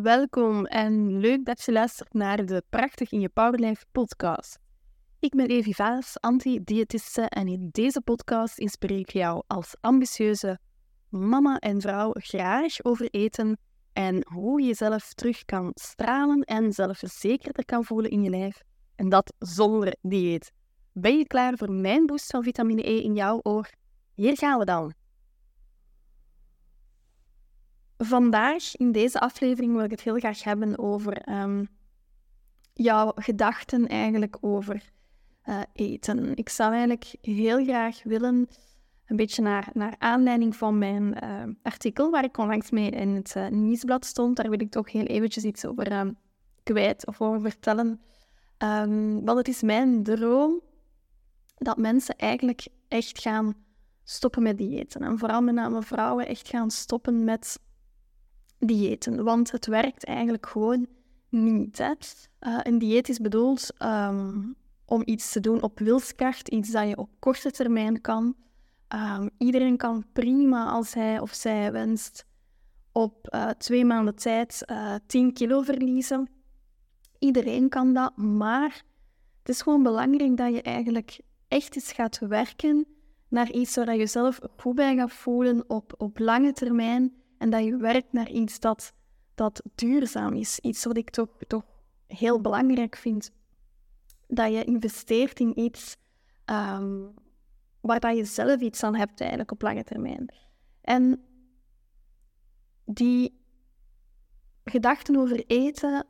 Welkom en leuk dat je luistert naar de Prachtig in je Powerlife podcast. Ik ben Evi Vaas, anti-diëtiste en in deze podcast inspireer ik jou als ambitieuze mama en vrouw graag over eten en hoe je jezelf terug kan stralen en zelfverzekerder kan voelen in je lijf. En dat zonder dieet. Ben je klaar voor mijn boost van vitamine E in jouw oor? Hier gaan we dan. Vandaag in deze aflevering wil ik het heel graag hebben over ehm, jouw gedachten eigenlijk over uh, eten. Ik zou eigenlijk heel graag willen, een beetje naar, naar aanleiding van mijn uh, artikel waar ik onlangs mee in het uh, nieuwsblad stond, daar wil ik toch heel eventjes iets over um, kwijt of over vertellen. Um, want het is mijn droom dat mensen eigenlijk echt gaan stoppen met diëten. En vooral met name vrouwen echt gaan stoppen met diëten. Want het werkt eigenlijk gewoon niet. Uh, een dieet is bedoeld um, om iets te doen op wilskracht, iets dat je op korte termijn kan. Um, iedereen kan prima, als hij of zij wenst, op uh, twee maanden tijd uh, 10 kilo verliezen. Iedereen kan dat, maar het is gewoon belangrijk dat je eigenlijk echt eens gaat werken naar iets waar je jezelf goed bij gaat voelen op, op lange termijn en dat je werkt naar iets dat, dat duurzaam is. Iets wat ik toch, toch heel belangrijk vind. Dat je investeert in iets um, waar dat je zelf iets aan hebt eigenlijk op lange termijn. En die gedachten over eten,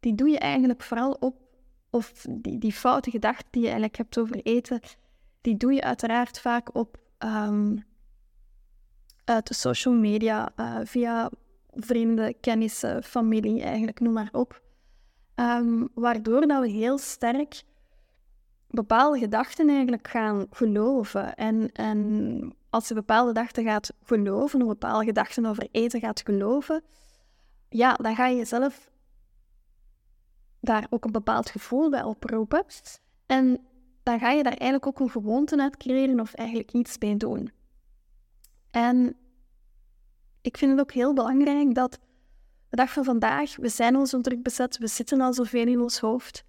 die doe je eigenlijk vooral op, of die, die foute gedachten die je eigenlijk hebt over eten, die doe je uiteraard vaak op um, uit de social media, uh, via vrienden, kennissen, familie, eigenlijk, noem maar op. Um, waardoor dat we heel sterk bepaalde gedachten eigenlijk gaan geloven. En, en als je bepaalde gedachten gaat geloven, of bepaalde gedachten over eten gaat geloven, ja, dan ga je jezelf daar ook een bepaald gevoel bij oproepen. En dan ga je daar eigenlijk ook een gewoonte uit creëren of eigenlijk iets bij doen. En ik vind het ook heel belangrijk dat de dag van vandaag, we zijn al zo druk bezet, we zitten al zoveel in ons hoofd.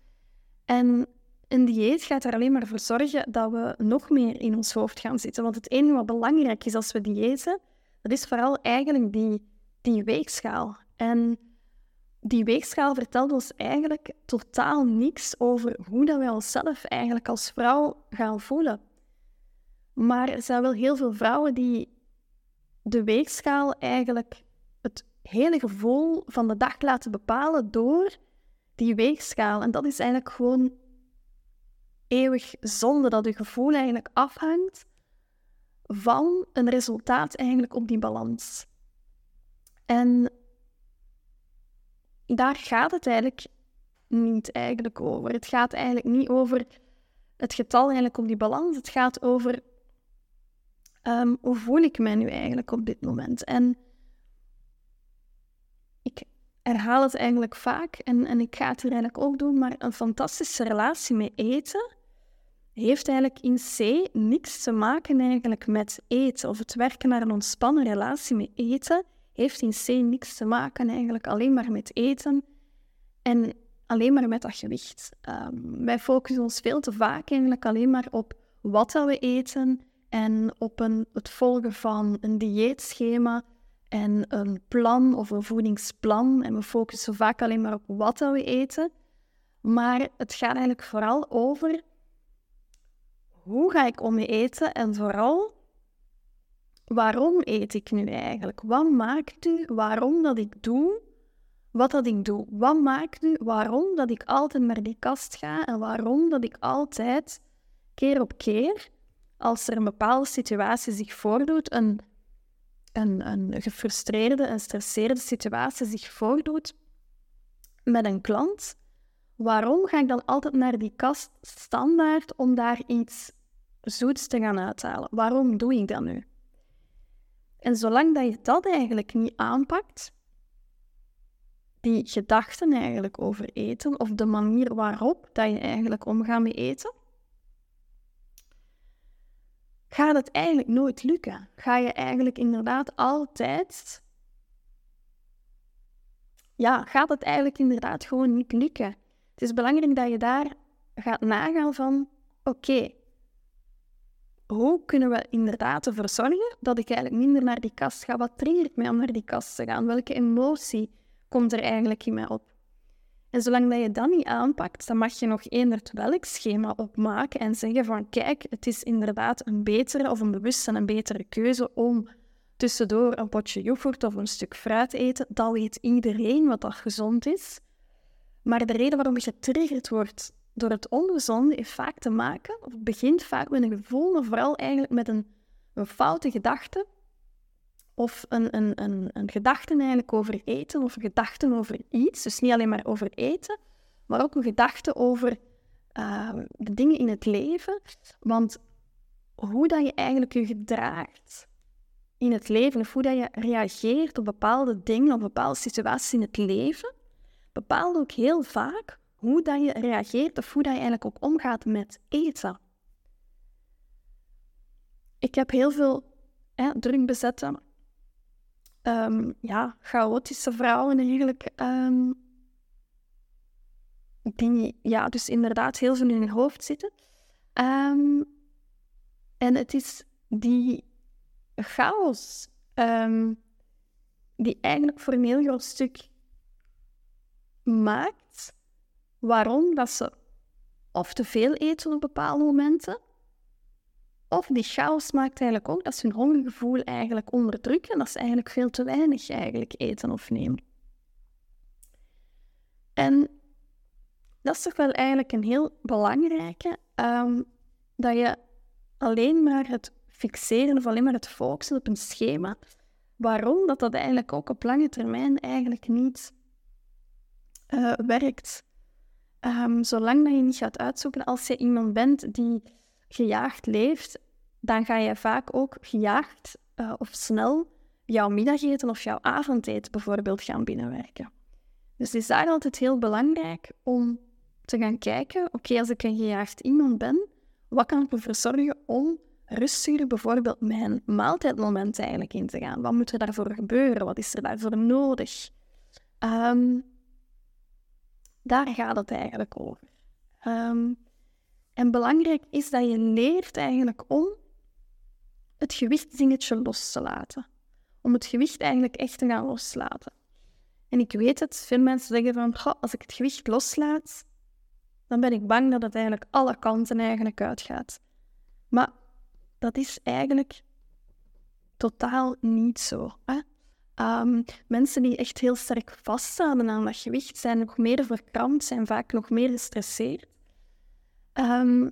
En een dieet gaat er alleen maar voor zorgen dat we nog meer in ons hoofd gaan zitten. Want het enige wat belangrijk is als we diëten, dat is vooral eigenlijk die, die weegschaal. En die weegschaal vertelt ons eigenlijk totaal niks over hoe dat wij onszelf eigenlijk als vrouw gaan voelen. Maar er zijn wel heel veel vrouwen die de weegschaal eigenlijk het hele gevoel van de dag laten bepalen door die weegschaal. En dat is eigenlijk gewoon eeuwig zonde, dat je gevoel eigenlijk afhangt van een resultaat eigenlijk op die balans. En daar gaat het eigenlijk niet eigenlijk over. Het gaat eigenlijk niet over het getal eigenlijk op die balans. Het gaat over um, hoe voel ik mij nu eigenlijk op dit moment? En ik herhaal het eigenlijk vaak en, en ik ga het hier eigenlijk ook doen, maar een fantastische relatie met eten heeft eigenlijk in C niks te maken eigenlijk met eten. Of het werken naar een ontspannen relatie met eten heeft in C niks te maken eigenlijk alleen maar met eten en alleen maar met dat gewicht. Um, wij focussen ons veel te vaak eigenlijk alleen maar op wat we eten en op een, het volgen van een dieetschema en een plan of een voedingsplan. En we focussen vaak alleen maar op wat we eten. Maar het gaat eigenlijk vooral over hoe ga ik om mee eten en vooral waarom eet ik nu eigenlijk? Wat maakt nu waarom dat ik doe wat dat ik doe? Wat maakt nu waarom dat ik altijd naar die kast ga en waarom dat ik altijd keer op keer als er een bepaalde situatie zich voordoet, een, een, een gefrustreerde en stresserende situatie zich voordoet met een klant, waarom ga ik dan altijd naar die kast standaard om daar iets zoets te gaan uithalen? Waarom doe ik dat nu? En zolang dat je dat eigenlijk niet aanpakt, die gedachten eigenlijk over eten, of de manier waarop dat je eigenlijk omgaat met eten, gaat het eigenlijk nooit lukken. Ga je eigenlijk inderdaad altijd ja, gaat het eigenlijk inderdaad gewoon niet lukken. Het is belangrijk dat je daar gaat nagaan van, oké, hoe kunnen we inderdaad ervoor zorgen dat ik eigenlijk minder naar die kast ga? Wat triggert mij om naar die kast te gaan? Welke emotie komt er eigenlijk in mij op? En zolang dat je dat niet aanpakt, dan mag je nog eender welk schema opmaken en zeggen van kijk, het is inderdaad een betere of een bewuste en een betere keuze om tussendoor een potje yoghurt of een stuk fruit eten. Dat weet iedereen wat dat gezond is. Maar de reden waarom je getriggerd wordt door het ongezonde heeft vaak te maken, of begint vaak met een gevoel, maar vooral eigenlijk met een, een foute gedachte. Of een, een, een, een gedachte eigenlijk over eten, of een gedachte over iets. Dus niet alleen maar over eten, maar ook een gedachte over uh, de dingen in het leven. Want hoe dat je eigenlijk je gedraagt in het leven, of hoe dat je reageert op bepaalde dingen, op bepaalde situaties in het leven, bepaalt ook heel vaak hoe dat je reageert of hoe dat je eigenlijk ook omgaat met eten. Ik heb heel veel hè, druk bezette, um, ja, chaotische vrouwen eigenlijk, um, die ja, dus inderdaad heel veel in hun hoofd zitten. Um, en het is die chaos die eigenlijk voor een heel groot stuk maakt waarom dat ze of te veel eten op bepaalde momenten, of die chaos maakt eigenlijk ook dat ze hun hongergevoel eigenlijk onderdrukken en dat ze eigenlijk veel te weinig eigenlijk eten of nemen. En dat is toch wel eigenlijk een heel belangrijke, um, dat je alleen maar het fixeren of alleen maar het focussen op een schema, waarom dat dat eigenlijk ook op lange termijn eigenlijk niet uh, werkt. Um, zolang dat je niet gaat uitzoeken, als je iemand bent die gejaagd leeft, dan ga je vaak ook gejaagd uh, of snel jouw middageten of jouw avondeten bijvoorbeeld gaan binnenwerken. Dus het is daar altijd heel belangrijk om te gaan kijken, oké, als ik een gejaagd iemand ben, wat kan ik ervoor zorgen om rustiger bijvoorbeeld mijn maaltijdmoment eigenlijk in te gaan? Wat moet er daarvoor gebeuren? Wat is er daarvoor nodig? Um, daar gaat het eigenlijk over. Um, en belangrijk is dat je leert eigenlijk om het gewichtdingetje los te laten. Om het gewicht eigenlijk echt te gaan loslaten. En ik weet het, veel mensen zeggen van, als ik het gewicht loslaat, dan ben ik bang dat het eigenlijk alle kanten eigenlijk uitgaat. Maar dat is eigenlijk totaal niet zo. Hè? Um, mensen die echt heel sterk vasthouden aan dat gewicht zijn nog meer verkrampt, zijn vaak nog meer gestresseerd. Um,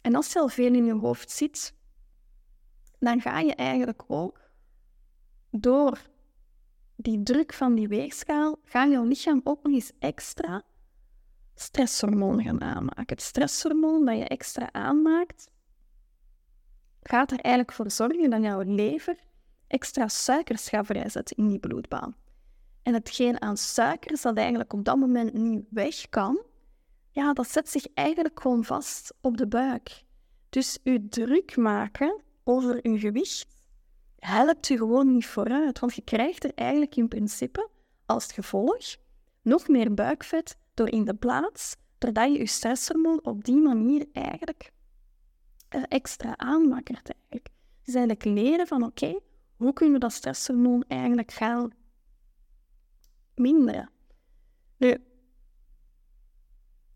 en als je al veel in je hoofd zit, dan ga je eigenlijk ook door die druk van die weegschaal, ga je lichaam ook nog eens extra stresshormoon gaan aanmaken. Het stresshormoon dat je extra aanmaakt, gaat er eigenlijk voor zorgen dat jouw lever extra suikers gaat vrijzetten in die bloedbaan. En hetgeen aan suikers dat eigenlijk op dat moment niet weg kan, ja, dat zet zich eigenlijk gewoon vast op de buik. Dus u druk maken over uw gewicht helpt u gewoon niet vooruit, want je krijgt er eigenlijk in principe als gevolg nog meer buikvet door in de plaats, doordat je je stresshormoon op die manier eigenlijk extra aanmakkert. Eigenlijk. Dus eigenlijk leren van oké, hoe kunnen we dat stresshormoon eigenlijk gaan minderen? Nu,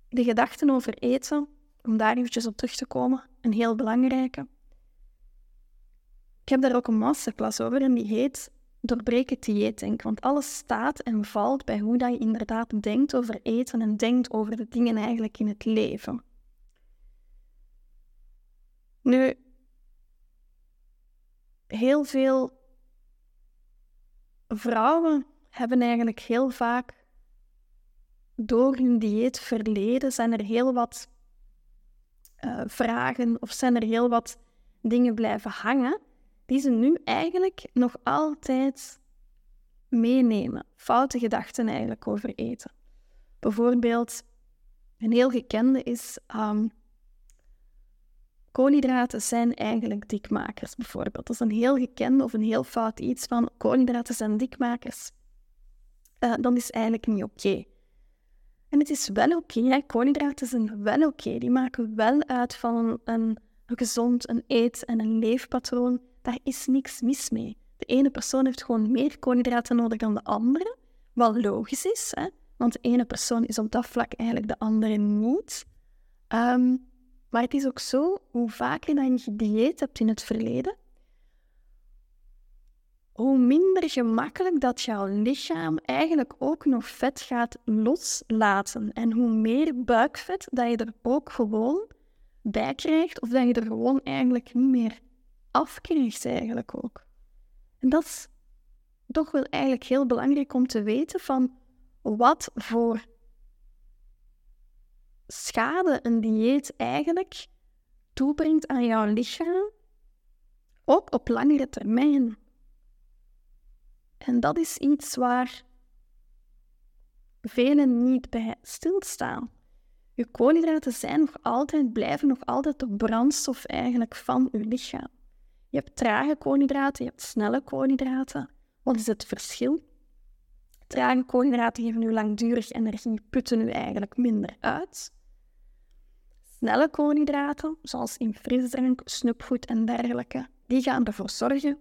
de gedachten over eten, om daar eventjes op terug te komen, een heel belangrijke. Ik heb daar ook een masterclass over en die heet Doorbreken dieetdenk. Want alles staat en valt bij hoe dat je inderdaad denkt over eten en denkt over de dingen eigenlijk in het leven. Nu, heel veel vrouwen hebben eigenlijk heel vaak door hun dieetverleden zijn er heel wat uh, vragen of zijn er heel wat dingen blijven hangen die ze nu eigenlijk nog altijd meenemen. Foute gedachten eigenlijk over eten. Bijvoorbeeld, een heel gekende is um, koolhydraten zijn eigenlijk dikmakers, bijvoorbeeld. Dat is een heel gekende of een heel fout iets van koolhydraten zijn dikmakers. uh, dan is eigenlijk niet oké. En het is wel oké, okay, koolhydraten zijn wel oké. Die maken wel uit van een, gezond een eet- en een leefpatroon. Daar is niks mis mee. De ene persoon heeft gewoon meer koolhydraten nodig dan de andere, wat logisch is, hè? want de ene persoon is op dat vlak eigenlijk de andere niet. Um, maar het is ook zo, hoe vaker dat je gedieet hebt in het verleden, hoe minder gemakkelijk dat jouw lichaam eigenlijk ook nog vet gaat loslaten. En hoe meer buikvet dat je er ook gewoon bij krijgt, of dat je er gewoon eigenlijk niet meer afkrijgt eigenlijk ook. En dat is toch wel eigenlijk heel belangrijk om te weten van wat voor schade een dieet eigenlijk toebrengt aan jouw lichaam, ook op langere termijn. En dat is iets waar velen niet bij stilstaan. Je koolhydraten zijn nog altijd, blijven nog altijd de brandstof eigenlijk van je lichaam. Je hebt trage koolhydraten, je hebt snelle koolhydraten. Wat is het verschil? Trage koolhydraten geven u langdurig energie, putten u eigenlijk minder uit. Snelle koolhydraten, zoals in frisdrank, snoepgoed en dergelijke, die gaan ervoor zorgen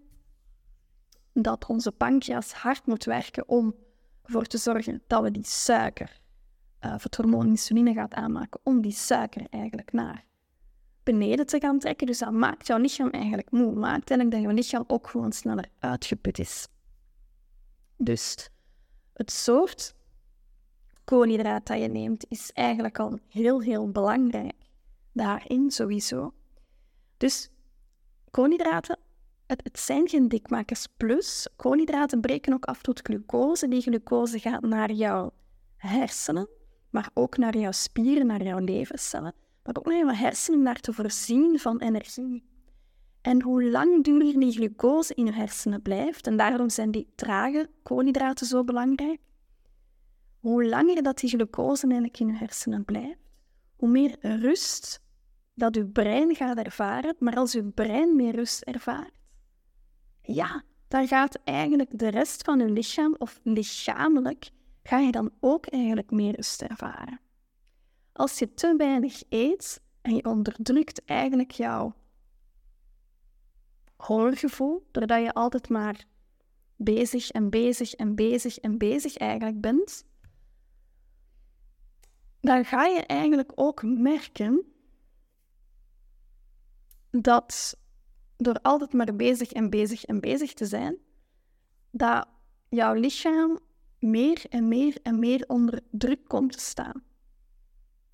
dat onze pancreas hard moet werken om ervoor te zorgen dat we die suiker, uh, het hormoon insuline gaat aanmaken, om die suiker eigenlijk naar beneden te gaan trekken. Dus dat maakt jouw lichaam eigenlijk moe, maakt eigenlijk dat jouw lichaam ook gewoon sneller uitgeput is. Dus het soort koolhydraat dat je neemt is eigenlijk al heel, heel belangrijk daarin sowieso. Dus koolhydraten het, zijn geen dikmakers. Plus, koolhydraten breken ook af tot glucose. Die glucose gaat naar jouw hersenen, maar ook naar jouw spieren, naar jouw levercellen. Maar ook naar jouw hersenen, naar te voorzien van energie. En hoe langdurig die glucose in je hersenen blijft, en daarom zijn die trage koolhydraten zo belangrijk, hoe langer dat die glucose eigenlijk in je hersenen blijft, hoe meer rust dat je brein gaat ervaren. Maar als je brein meer rust ervaart, ja, dan gaat eigenlijk de rest van je lichaam, of lichamelijk, ga je dan ook eigenlijk meer rust ervaren. Als je te weinig eet en je onderdrukt eigenlijk jouw hongergevoel, doordat je altijd maar bezig en bezig en bezig en bezig eigenlijk bent, dan ga je eigenlijk ook merken dat door altijd maar bezig en bezig en bezig te zijn, dat jouw lichaam meer en meer en meer onder druk komt te staan.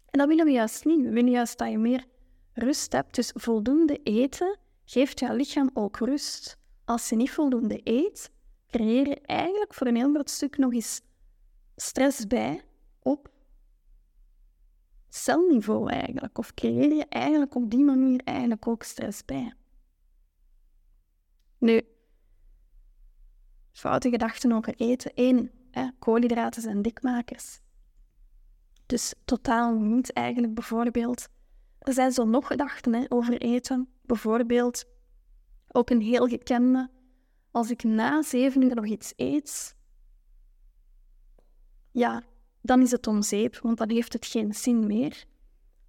En dat willen we juist niet. We willen juist dat je meer rust hebt. Dus voldoende eten geeft jouw lichaam ook rust. Als je niet voldoende eet, creëer je eigenlijk voor een heel groot stuk nog eens stress bij op celniveau eigenlijk. Of creëer je eigenlijk op die manier eigenlijk ook stress bij. Nu, foute gedachten over eten. Eén, hè, koolhydraten zijn dikmakers. Dus totaal niet eigenlijk bijvoorbeeld. Er zijn zo nog gedachten hè, over eten. Bijvoorbeeld, ook een heel gekende. Als ik na zeven uur nog iets eet, ja, dan is het om zeep, want dan heeft het geen zin meer.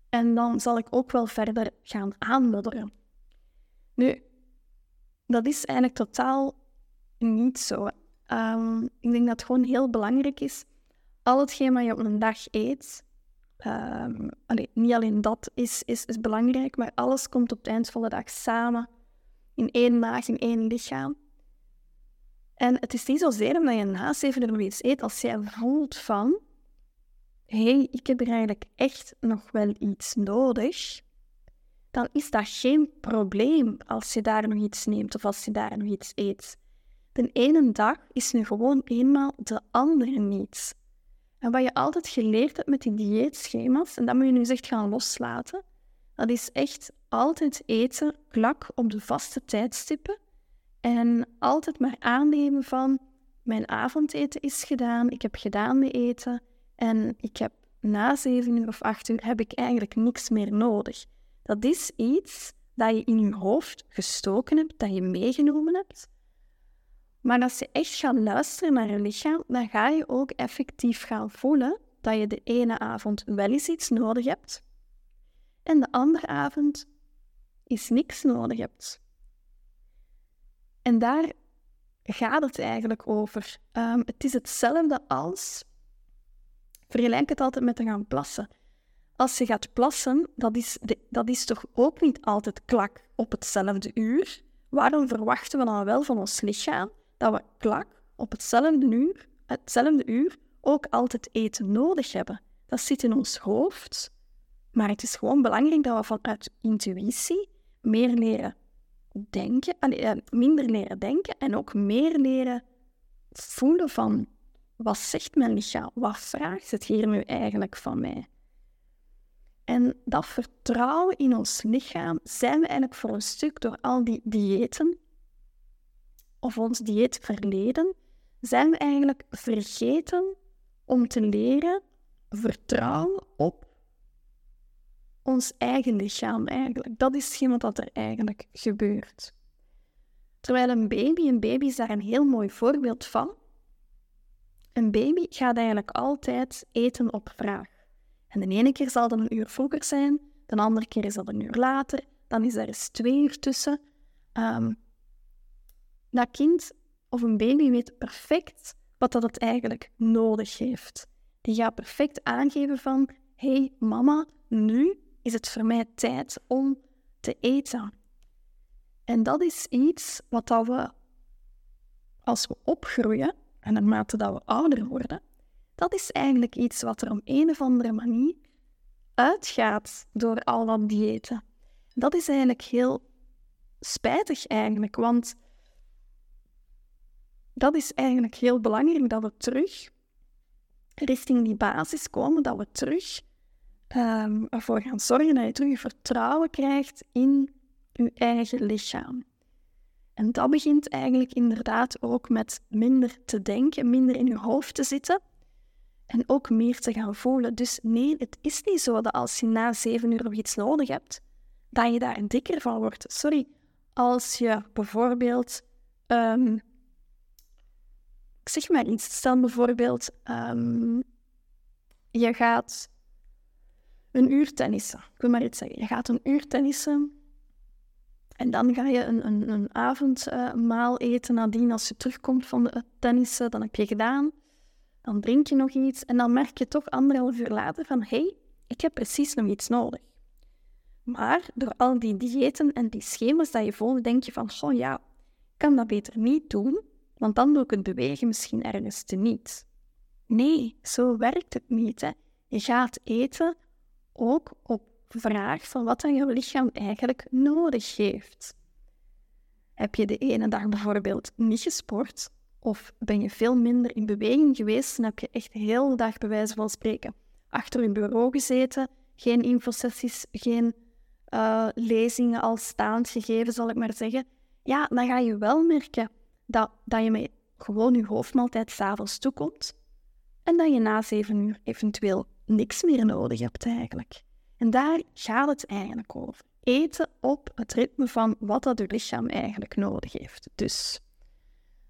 En dan zal ik ook wel verder gaan aanmodderen. Nu, dat is eigenlijk totaal niet zo. Um, ik denk dat het gewoon heel belangrijk is. Al hetgeen wat je op een dag eet, um, niet alleen dat is, is, is belangrijk, maar alles komt op het eind van de dag samen in één maag, in één lichaam. En het is niet zozeer omdat je na zeven uur iets eet, als jij voelt van, hé, hey, ik heb er eigenlijk echt nog wel iets nodig, dan is dat geen probleem als je daar nog iets neemt of als je daar nog iets eet. De ene dag is nu gewoon eenmaal de andere niet. En wat je altijd geleerd hebt met die dieetschema's, en dat moet je nu echt gaan loslaten, dat is echt altijd eten klak op de vaste tijdstippen en altijd maar aannemen van mijn avondeten is gedaan, ik heb gedaan met eten en ik heb na zeven uur of acht uur heb ik eigenlijk niks meer nodig. Dat is iets dat je in je hoofd gestoken hebt, dat je meegenomen hebt, Maar als je echt gaat luisteren naar je lichaam, dan ga je ook effectief gaan voelen dat je de ene avond wel eens iets nodig hebt en de andere avond is niks nodig hebt. En daar gaat het eigenlijk over. Ehm, het is hetzelfde als. Vergelijk het altijd met te gaan plassen. Als je gaat plassen, dat is, dat is toch ook niet altijd klak op hetzelfde uur. Waarom verwachten we dan wel van ons lichaam dat we klak op hetzelfde uur, hetzelfde uur ook altijd eten nodig hebben? Dat zit in ons hoofd. Maar het is gewoon belangrijk dat we vanuit intuïtie meer leren denken, eh, minder leren denken en ook meer leren voelen van wat zegt mijn lichaam, wat vraagt het hier nu eigenlijk van mij? En dat vertrouwen in ons lichaam zijn we eigenlijk voor een stuk door al die diëten of ons dieetverleden, zijn we eigenlijk vergeten om te leren vertrouwen op ons eigen lichaam eigenlijk. Dat is hetgeen wat er eigenlijk gebeurt. Terwijl een baby, een baby is daar een heel mooi voorbeeld van. Een baby gaat eigenlijk altijd eten op vraag. En de ene keer zal dat een uur vroeger zijn, de andere keer is dat een uur later, dan is er eens twee uur tussen. Um, dat kind of een baby weet perfect wat dat het eigenlijk nodig heeft. Die gaat perfect aangeven van, hey mama, nu is het voor mij tijd om te eten. En dat is iets wat dat we, als we opgroeien en naarmate dat we ouder worden, dat is eigenlijk iets wat er op een of andere manier uitgaat door al dat diëten. Dat is eigenlijk heel spijtig eigenlijk, want dat is eigenlijk heel belangrijk dat we terug richting die basis komen, dat we terug um, ervoor gaan zorgen dat je terug vertrouwen krijgt in je eigen lichaam. En dat begint eigenlijk inderdaad ook met minder te denken, minder in je hoofd te zitten en ook meer te gaan voelen. Dus nee, het is niet zo dat als je na zeven uur nog iets nodig hebt, dat je daar dikker van wordt. Sorry, als je bijvoorbeeld, um, ik zeg maar iets, stel bijvoorbeeld, um, je gaat een uur tennissen. Ik wil maar iets zeggen. Je gaat een uur tennissen en dan ga je een, een, een avondmaal eten nadien. Als je terugkomt van het tennissen, dan heb je gedaan. Dan drink je nog iets en dan merk je toch anderhalf uur later van hé, hey, ik heb precies nog iets nodig. Maar door al die diëten en die schema's dat je volgt, denk je van, oh ja, ik kan dat beter niet doen, want dan doe ik het bewegen misschien ergens te niet. Nee, zo werkt het niet. Hè. Je gaat eten ook op vraag van wat dan jouw lichaam eigenlijk nodig heeft. Heb je de ene dag bijvoorbeeld niet gesport, of ben je veel minder in beweging geweest en heb je echt heel de dag, bij wijze van spreken, achter je bureau gezeten, geen infosessies, geen uh, lezingen al staand gegeven, zal ik maar zeggen, ja, dan ga je wel merken dat, dat je met gewoon je hoofdmaaltijd s'avonds toekomt en dat je na zeven uur eventueel niks meer nodig hebt eigenlijk. En daar gaat het eigenlijk over. Eten op het ritme van wat dat je lichaam eigenlijk nodig heeft. Dus,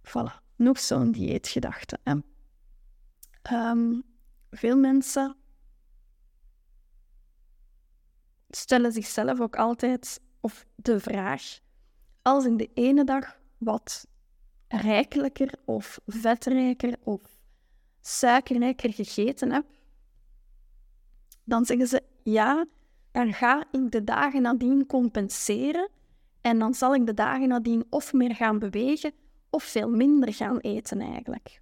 voilà, nog zo'n dieetgedachte. Hè? Ehm, veel mensen stellen zichzelf ook altijd of de vraag: als ik de ene dag wat rijkelijker of vetrijker of suikerrijker gegeten heb, dan zeggen ze ja, dan ga ik de dagen nadien compenseren en dan zal ik de dagen nadien of meer gaan bewegen of veel minder gaan eten eigenlijk.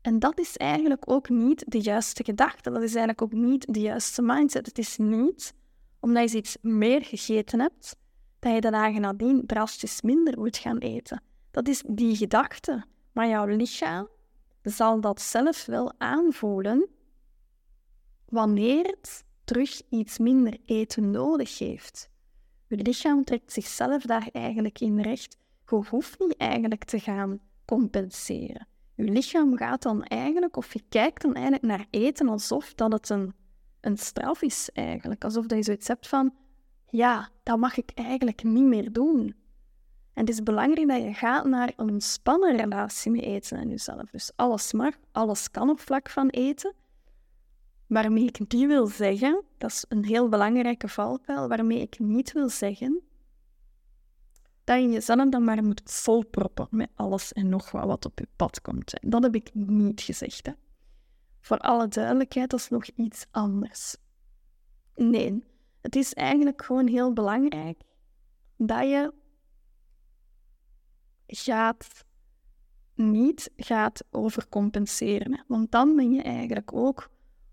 En dat is eigenlijk ook niet de juiste gedachte. Dat is eigenlijk ook niet de juiste mindset. Het is niet omdat je iets meer gegeten hebt, dat je de dagen nadien drastisch minder moet gaan eten. Dat is die gedachte. Maar jouw lichaam zal dat zelf wel aanvoelen wanneer het terug iets minder eten nodig heeft. Je lichaam trekt zichzelf daar eigenlijk in recht. Je hoeft niet eigenlijk te gaan compenseren. Je lichaam gaat dan eigenlijk, of je kijkt dan eigenlijk naar eten alsof dat het een, een straf is eigenlijk. Alsof dat je zoiets hebt van, ja, dat mag ik eigenlijk niet meer doen. En het is belangrijk dat je gaat naar een ontspannen relatie met eten en jezelf. Dus alles mag, alles kan op vlak van eten. Waarmee ik niet wil zeggen, dat is een heel belangrijke valkuil, waarmee ik niet wil zeggen dat je jezelf dan maar moet volproppen met alles en nog wat wat op je pad komt. Dat heb ik niet gezegd. Hè. Voor alle duidelijkheid, dat is nog iets anders. Nee, het is eigenlijk gewoon heel belangrijk dat je gaat niet gaat overcompenseren. Want dan ben je eigenlijk ook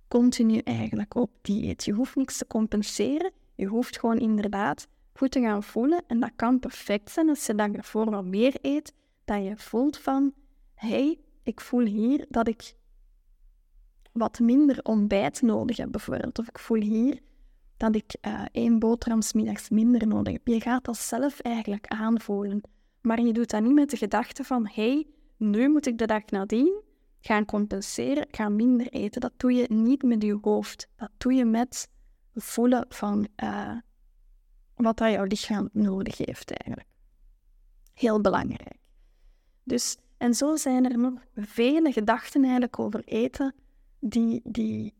continu eigenlijk op dieet. Je hoeft niks te compenseren. Je hoeft gewoon inderdaad goed te gaan voelen. En dat kan perfect zijn als je dan ervoor wat meer eet. Dat je voelt van, hey, ik voel hier dat ik wat minder ontbijt nodig heb bijvoorbeeld. Of ik voel hier dat ik uh, één boterham middags minder nodig heb. Je gaat dat zelf eigenlijk aanvoelen. Maar je doet dat niet met de gedachte van, hey, nu moet ik de dag nadien gaan compenseren, gaan minder eten. Dat doe je niet met je hoofd. Dat doe je met voelen van uh, wat dat jouw lichaam nodig heeft eigenlijk. Heel belangrijk. Dus, en zo zijn er nog vele gedachten eigenlijk over eten die, die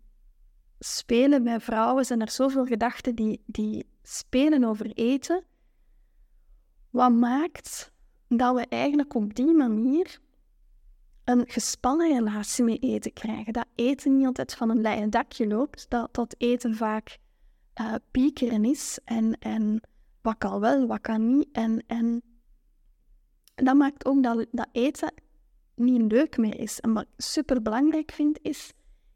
spelen bij vrouwen. Zijn er zoveel gedachten die, die spelen over eten. Wat maakt dat we eigenlijk op die manier een gespannen relatie met eten krijgen. Dat eten niet altijd van een leien dakje loopt, dat, dat eten vaak uh, piekeren is en, en wat kan wel, wat kan niet. En, en dat maakt ook dat, dat eten niet leuk meer is. En wat ik super belangrijk vind is,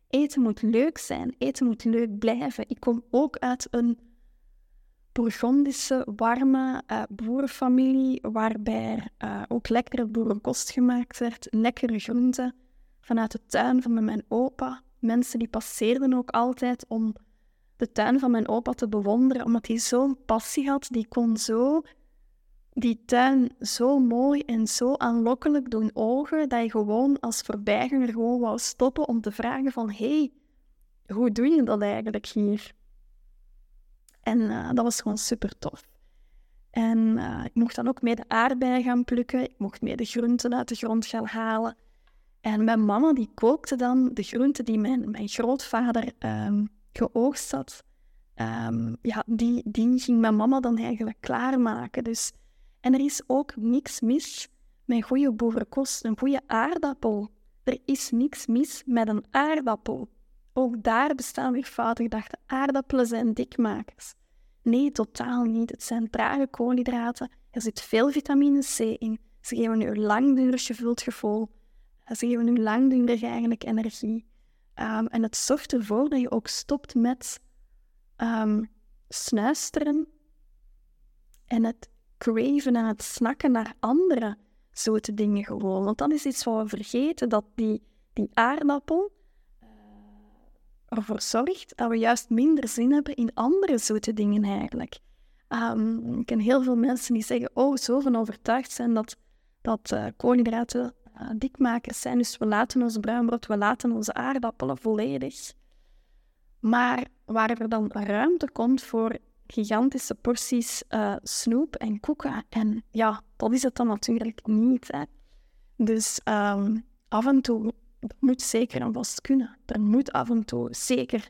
eten moet leuk zijn, eten moet leuk blijven. Ik kom ook uit een Bourgondische, warme uh, boerenfamilie, waarbij uh, ook lekkere boerenkost gemaakt werd, lekkere groenten vanuit de tuin van mijn opa. Mensen die passeerden ook altijd om de tuin van mijn opa te bewonderen, omdat hij zo'n passie had. Die kon zo die tuin zo mooi en zo aanlokkelijk doen ogen, dat je gewoon als voorbijganger gewoon wou stoppen om te vragen van hey, hoe doe je dat eigenlijk hier? En uh, dat was gewoon super tof. En uh, ik mocht dan ook mee de aardbeien gaan plukken. Ik mocht mee de groenten uit de grond gaan halen. En mijn mama die kookte dan de groenten die mijn, mijn grootvader um, geoogst had. Um, ja, die, die ging mijn mama dan eigenlijk klaarmaken. Dus, en er is ook niks mis met goede boerenkost, een goede aardappel. Er is niks mis met een aardappel. Ook daar bestaan weer foute gedachten. Aardappelen zijn dikmakers. Nee, totaal niet. Het zijn trage koolhydraten. Er zit veel vitamine C in. Ze geven u langdurig gevuld gevoel. Ze geven u langdurig eigenlijk energie. Um, en het zorgt ervoor dat je ook stopt met um, snuisteren en het craven en het snakken naar andere zoete dingen gewoon. Want dan is iets wat we vergeten, dat die, die aardappel, ervoor zorgt dat we juist minder zin hebben in andere zoete dingen eigenlijk. Um, ik ken heel veel mensen die zeggen, oh, zo van overtuigd zijn dat, dat uh, koolhydraten dikmakers zijn, dus we laten ons bruinbrood, we laten onze aardappelen volledig. Maar waar er dan ruimte komt voor gigantische porties uh, snoep en koeken, en ja, dat is het dan natuurlijk niet. Hè. Dus um, af en toe dat moet zeker en vast kunnen. Er moet af en toe zeker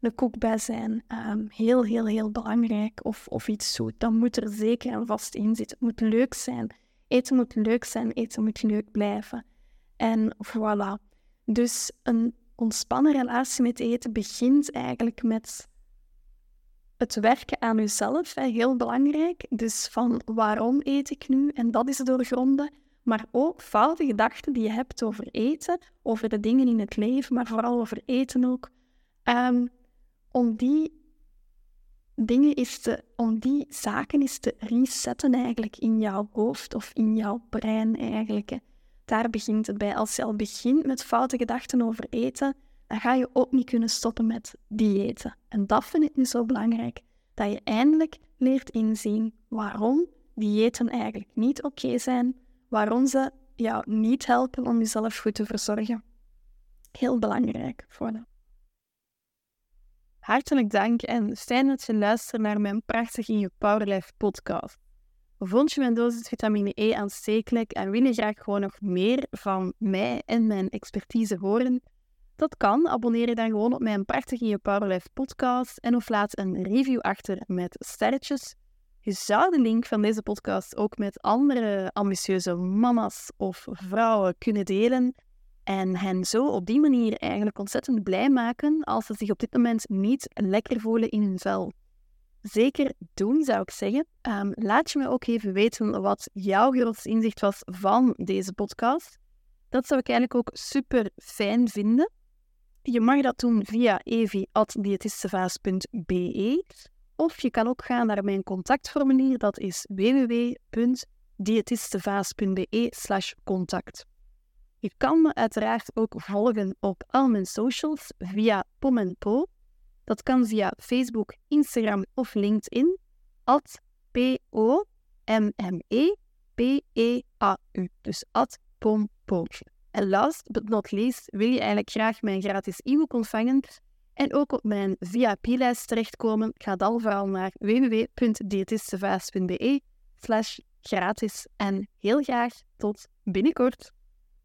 een koek bij zijn. Um, heel, heel, heel belangrijk. Of, of iets zoet. Dat moet er zeker en vast in zitten. Het moet leuk zijn. Eten moet leuk zijn. Eten moet leuk blijven. En voilà. Dus een ontspannen relatie met eten begint eigenlijk met het werken aan jezelf. Heel belangrijk. Dus van waarom eet ik nu? En dat is doorgronden maar ook foute gedachten die je hebt over eten, over de dingen in het leven, maar vooral over eten ook. Um, om die dingen is te, om die zaken is te resetten eigenlijk in jouw hoofd of in jouw brein eigenlijk. Daar begint het bij. Als je al begint met foute gedachten over eten, dan ga je ook niet kunnen stoppen met diëten. En dat vind ik nu zo belangrijk, dat je eindelijk leert inzien waarom diëten eigenlijk niet oké zijn, waarom ze jou niet helpen om jezelf goed te verzorgen. Heel belangrijk voor dat. Hartelijk dank en fijn dat je luistert naar mijn prachtige In Your Powerlife podcast. Vond je mijn dosis vitamine E aanstekelijk en wil je graag gewoon nog meer van mij en mijn expertise horen? Dat kan. Abonneer je dan gewoon op mijn prachtige Je Powerlife podcast en of laat een review achter met sterretjes. Je zou de link van deze podcast ook met andere ambitieuze mama's of vrouwen kunnen delen en hen zo op die manier eigenlijk ontzettend blij maken als ze zich op dit moment niet lekker voelen in hun vel. Zeker doen, zou ik zeggen. Ehm, laat je me ook even weten wat jouw grootste inzicht was van deze podcast. Dat zou ik eigenlijk ook super fijn vinden. Je mag dat doen via evi.diëtistevaas.be of je kan ook gaan naar mijn contactformulier, dat is www.diëtistevaas.be contact. Je kan me uiteraard ook volgen op al mijn socials via Pom Po. Dat kan via Facebook, Instagram of LinkedIn. At P-O-M-M-E-P-E-A-U. Dus at pompo. En last but not least wil je eigenlijk graag mijn gratis e-book ontvangen en ook op mijn VIP-lijst terechtkomen. Ga dan vooral naar www.diëtistevaas.be slash gratis. En heel graag tot binnenkort.